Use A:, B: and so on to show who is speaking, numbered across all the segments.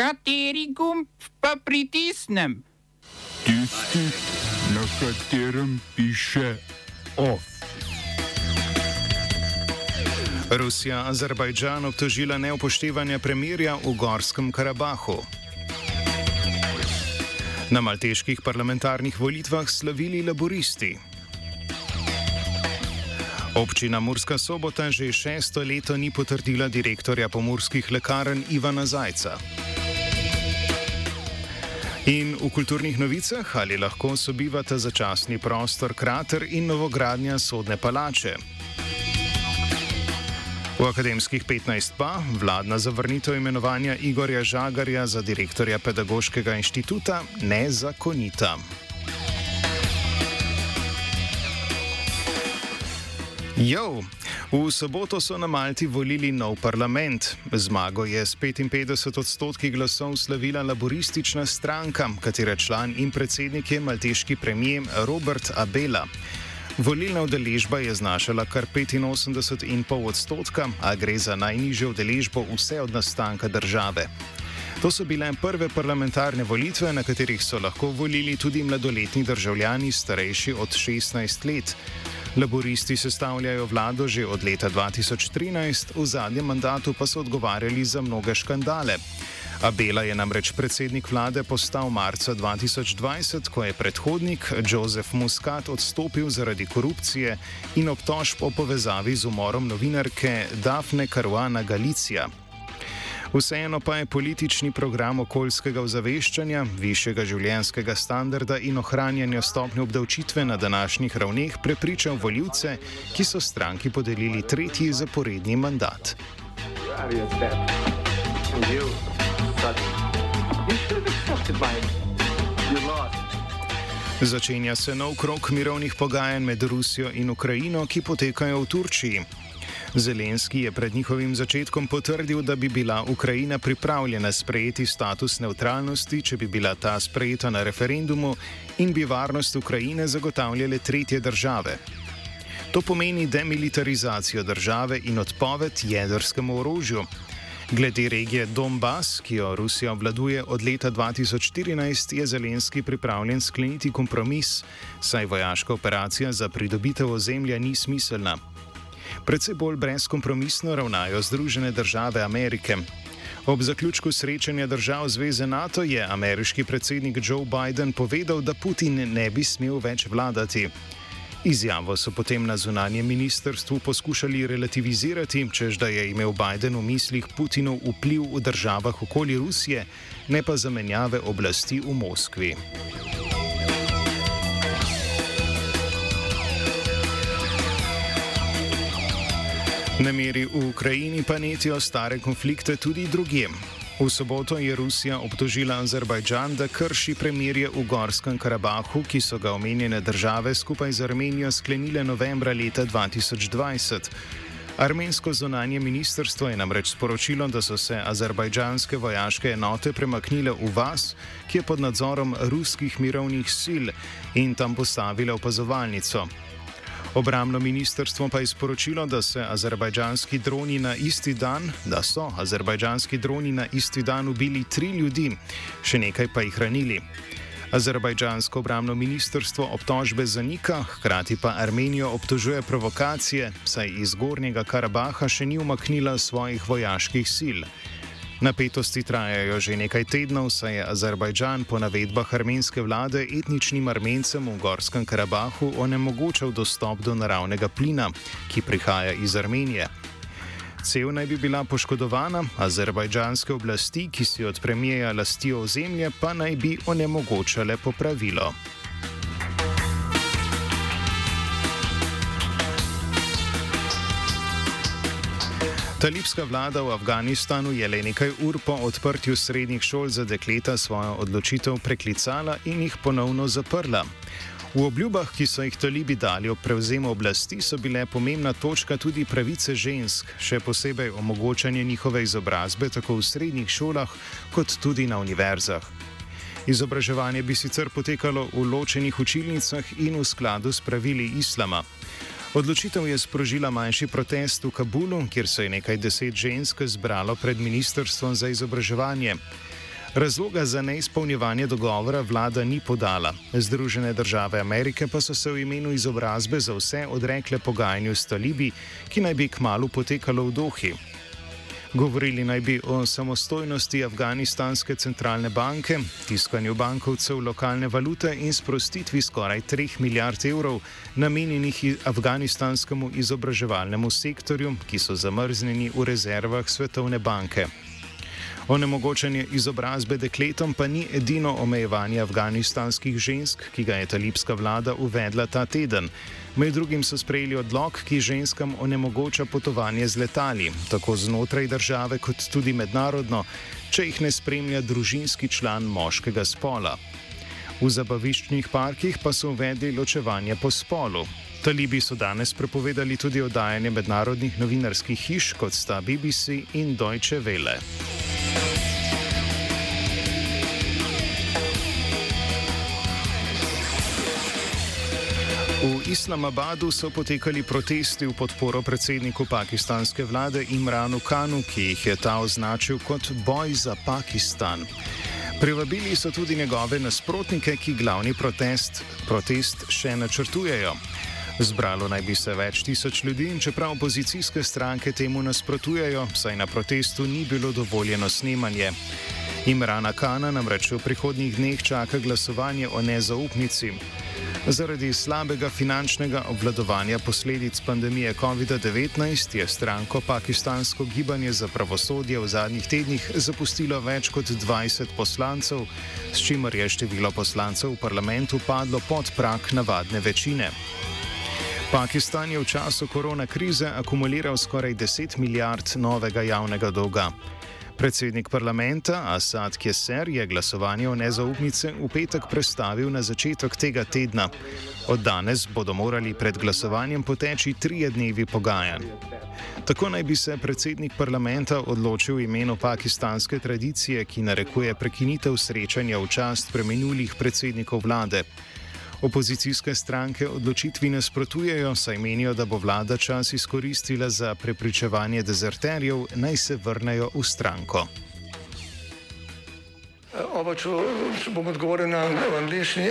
A: Kateri gumb pa pritisnem?
B: Tisti, na katerem piše OF.
C: Rusija Azerbajdžan obtožila neupoštevanja premirja v Gorskem Karabahu. Na malteških parlamentarnih volitvah slavili laboristi. Občina Murska sobota že šesto leto ni potrdila direktorja pomorskih lekarn Ivana Zajca. In v kulturnih novicah ali lahko sobivata začasni prostor Krater in novogradnja sodne palače. V akademskih 15 pa vladna zavrnitev imenovanja Igorja Žagarja za direktorja Pedagoškega inštituta nezakonita. Jo, v soboto so na Malti volili nov parlament. Zmago je s 55 odstotki glasov slavila laboristična stranka, katere član in predsednik je malteški premijer Robert Abela. Volilna udeležba je znašala kar 85,5 odstotka, a gre za najnižjo udeležbo vse od nastanka države. To so bile prve parlamentarne volitve, na katerih so lahko volili tudi mladoletni državljani starejši od 16 let. Laboristi sestavljajo vlado že od leta 2013, v zadnjem mandatu pa so odgovarjali za mnoge škandale. Abela je namreč predsednik vlade postal marca 2020, ko je predhodnik Jozef Muscat odstopil zaradi korupcije in obtožb o povezavi z umorom novinarke Dafne Caruana Galicija. Vseeno pa je politični program okoljskega ozaveščanja, višjega življenjskega standarda in ohranjanja stopnje obdavčitve na današnjih ravneh prepričal voljivce, ki so stranki podelili tretji zaporedni mandat. Začenja se nov krok mirovnih pogajanj med Rusijo in Ukrajino, ki potekajo v Turčiji. Zelenski je pred njihovim začetkom potrdil, da bi bila Ukrajina pripravljena sprejeti status neutralnosti, če bi bila ta sprejeta na referendumu in bi varnost Ukrajine zagotavljale tretje države. To pomeni demilitarizacijo države in odpoved jedrskemu orožju. Glede regije Donbass, ki jo Rusija obvladuje od leta 2014, je Zelenski pripravljen skleniti kompromis, saj vojaška operacija za pridobitev ozemlja ni smiselna. Predvsej bolj brezkompromisno ravnajo Združene države Amerike. Ob zaključku srečanja držav Zveze NATO je ameriški predsednik Joe Biden povedal, da Putin ne bi smel več vladati. Izjavo so potem na zunanjem ministrstvu poskušali relativizirati, čež da je imel Biden v mislih Putinov vpliv v državah okoli Rusije, ne pa zamenjave oblasti v Moskvi. Nemiri v Ukrajini pa netijo stare konflikte tudi drugje. V soboto je Rusija obtožila Azerbajdžan, da krši premirje v Gorskem Karabahu, ki so ga omenjene države skupaj z Armenijo sklenile novembra leta 2020. Armensko zonanje ministrstvo je namreč sporočilo, da so se azerbajdžanske vojaške enote premaknile v vas, ki je pod nadzorom ruskih mirovnih sil in tam postavile opazovalnico. Obramno ministrstvo pa je sporočilo, da, droni dan, da so azerbajdžanski droni na isti dan ubili tri ljudi, še nekaj pa jih ranili. Azerbajdžansko obramno ministrstvo obtožbe zanika, hkrati pa Armenijo obtožuje provokacije, saj iz Gornjega Karabaha še ni umaknila svojih vojaških sil. Napetosti trajajo že nekaj tednov, saj je Azerbajdžan po navedbah armenske vlade etničnim armencem v Gorskem Karabahu onemogočal dostop do naravnega plina, ki prihaja iz Armenije. Cel naj bi bila poškodovana, azerbajdžanske oblasti, ki si od premijeja lastijo ozemlje, pa naj bi onemogočale popravilo. Talibska vlada v Afganistanu je le nekaj ur po odprtju srednjih šol za dekleta svojo odločitev preklicala in jih ponovno zaprla. V obljubah, ki so jih talibi dali ob prevzemu oblasti, so bile pomembna točka tudi pravice žensk, še posebej omogočanje njihove izobrazbe tako v srednjih šolah kot tudi na univerzah. Izobraževanje bi sicer potekalo v ločenih učilnicah in v skladu s pravili islama. Odločitev je sprožila manjši protest v Kabulu, kjer se je nekaj deset žensk zbralo pred Ministrstvom za izobraževanje. Razloga za neizpolnjevanje dogovora vlada ni podala. Združene države Amerike pa so se v imenu izobrazbe za vse odrekle pogajanju s talibi, ki naj bi kmalo potekalo v Dohi. Govorili naj bi o samostojnosti Afganistanske centralne banke, tiskanju bankovcev lokalne valute in sprostitvi skoraj 3 milijard evrov namenjenih afganistanskemu izobraževalnemu sektorju, ki so zamrznjeni v rezervah Svetovne banke. Onemogočanje izobrazbe dekletom pa ni edino omejevanje afganistanskih žensk, ki ga je talibska vlada uvedla ta teden. Med drugim so sprejeli odlog, ki ženskam onemogoča potovanje z letali, tako znotraj države, kot tudi mednarodno, če jih ne spremlja družinski član moškega spola. V zabaviščnih parkih pa so uvedli ločevanje po spolu. Talibi so danes prepovedali tudi oddajanje mednarodnih novinarskih hiš, kot sta BBC in Deutsche Welle. V Islamabadu so potekali protesti v podporo predsedniku pakistanske vlade Imranu Kanu, ki jih je ta označil kot boj za Pakistan. Privabili so tudi njegove nasprotnike, ki glavni protest, protest še načrtujejo. Zbralo naj bi se več tisoč ljudi in čeprav opozicijske stranke temu nasprotujejo, saj na protestu ni bilo dovoljeno snemanje. Imrana Kana namreč v prihodnjih dneh čaka glasovanje o nezaupnici. Zaradi slabega finančnega obvladovanja posledic pandemije COVID-19 je stranko Pakistansko gibanje za pravosodje v zadnjih tednih zapustilo več kot 20 poslancev, s čimer je število poslancev v parlamentu padlo pod prak navadne večine. Pakistan je v času korona krize akumuliral skoraj 10 milijard novega javnega dolga. Predsednik parlamenta Asad Keser je glasovanje o nezaupnice v petek prestavil na začetek tega tedna. Od danes bodo morali pred glasovanjem poteči trije dnevi pogajanj. Tako naj bi se predsednik parlamenta odločil v imenu pakistanske tradicije, ki narekuje prekinitev srečanja v čast preminulih predsednikov vlade. Opozicijske stranke odločitvi nasprotujejo, saj menijo, da bo vlada čas izkoristila za prepričevanje dezerterjev, naj se vrnejo v stranko.
D: Oba, če, bom odgovoril na angliški.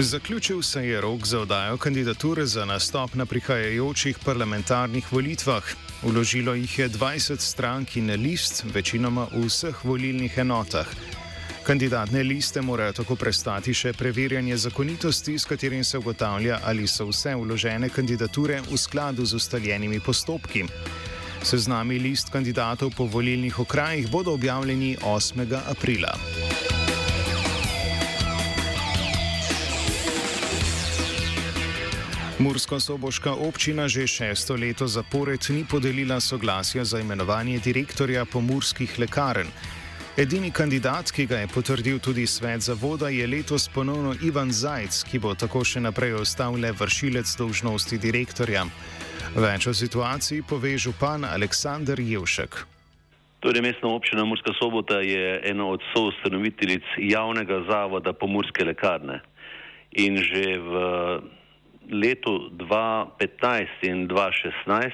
C: Zaključil se je rok za odajo kandidature za nastop na prihajajočih parlamentarnih volitvah. Uložilo jih je 20 strank in list, večinoma v vseh volilnih enotah. Kandidatne liste morajo tako prestati še preverjanje zakonitosti, s katerim se ugotavlja, ali so vse vložene kandidature v skladu z ustaljenimi postopki. Seznami list kandidatov po volilnih okrajih bodo objavljeni 8. aprila. Mursko-soboška občina že šesto leto zapored ni podelila soglasja za imenovanje direktorja pomorskih lekarn. Edini kandidat, ki ga je potrdil tudi svet zavoda, je letos ponovno Ivan Zajc, ki bo tako še naprej ostal le vršilec dolžnosti direktorja. Več o situaciji pove župan Aleksandr Jevšek.
E: Torej, mestna občina Murska sobota je ena od soustanoviteljic javnega zavoda Pomorske lekarne. In že v letu 2015 in 2016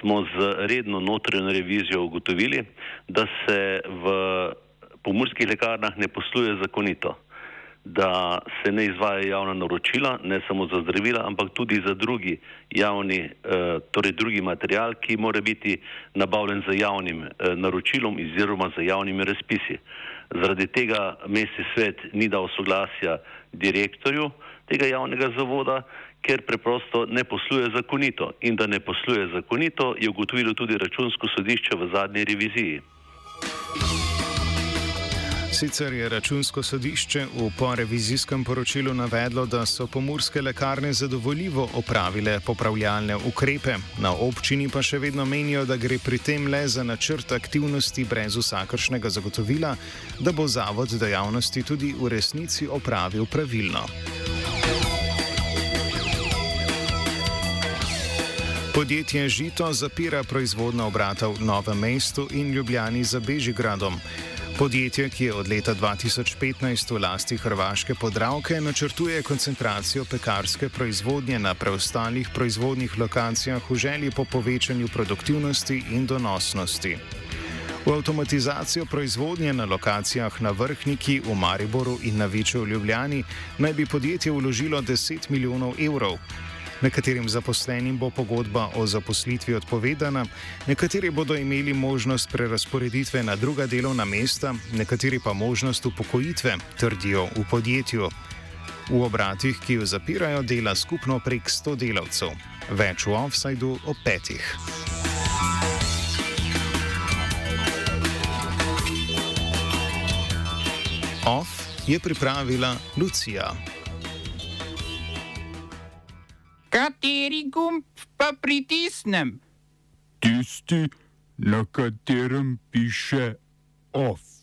E: smo z redno notranjo revizijo ugotovili, da se v pomorskih lekarnah ne posluje zakonito, da se ne izvaja javna naročila, ne samo za zdravila, ampak tudi za drugi javni, eh, torej drugi material, ki mora biti nabavljen za javnim eh, naročilom oziroma za javnimi razpisi. Zaradi tega mestni svet ni dal soglasja direktorju tega javnega zavoda, ker preprosto ne posluje zakonito. In da ne posluje zakonito, je ugotovilo tudi računsko sodišče v zadnji reviziji.
C: Sicer je računsko sodišče v porevizijskem poročilu navedlo, da so pomorske lekarne zadovoljivo opravile popravljalne ukrepe, na občini pa še vedno menijo, da gre pri tem le za načrt aktivnosti brez vsakršnega zagotovila, da bo zavod dejavnosti tudi v resnici opravil pravilno. Podjetje Žito zapira proizvodna obrata v Novem mestu in Ljubljani za Bežigradom. Podjetje, ki je od leta 2015 v lasti Hrvaške podravke, načrtuje koncentracijo pekarske proizvodnje na preostalih proizvodnih lokacijah v želji po povečanju produktivnosti in donosnosti. V avtomatizacijo proizvodnje na lokacijah na Vrhniki, v Mariboru in na Viču v Ljubljani naj bi podjetje vložilo 10 milijonov evrov. Nekaterim zaposlenim bo pogodba o zaposlitvi odpovedana, nekateri bodo imeli možnost prerasporeditve na druga delovna mesta, nekateri pa možnost upokojitve, trdijo v podjetju. V obratih, ki jo zapirajo, dela skupno prek 100 delavcev. Več v offsajdu o petih. Off je pripravila Lucija.
A: Kateri gumb pa pritisnem?
B: Tisti, na katerem piše OF.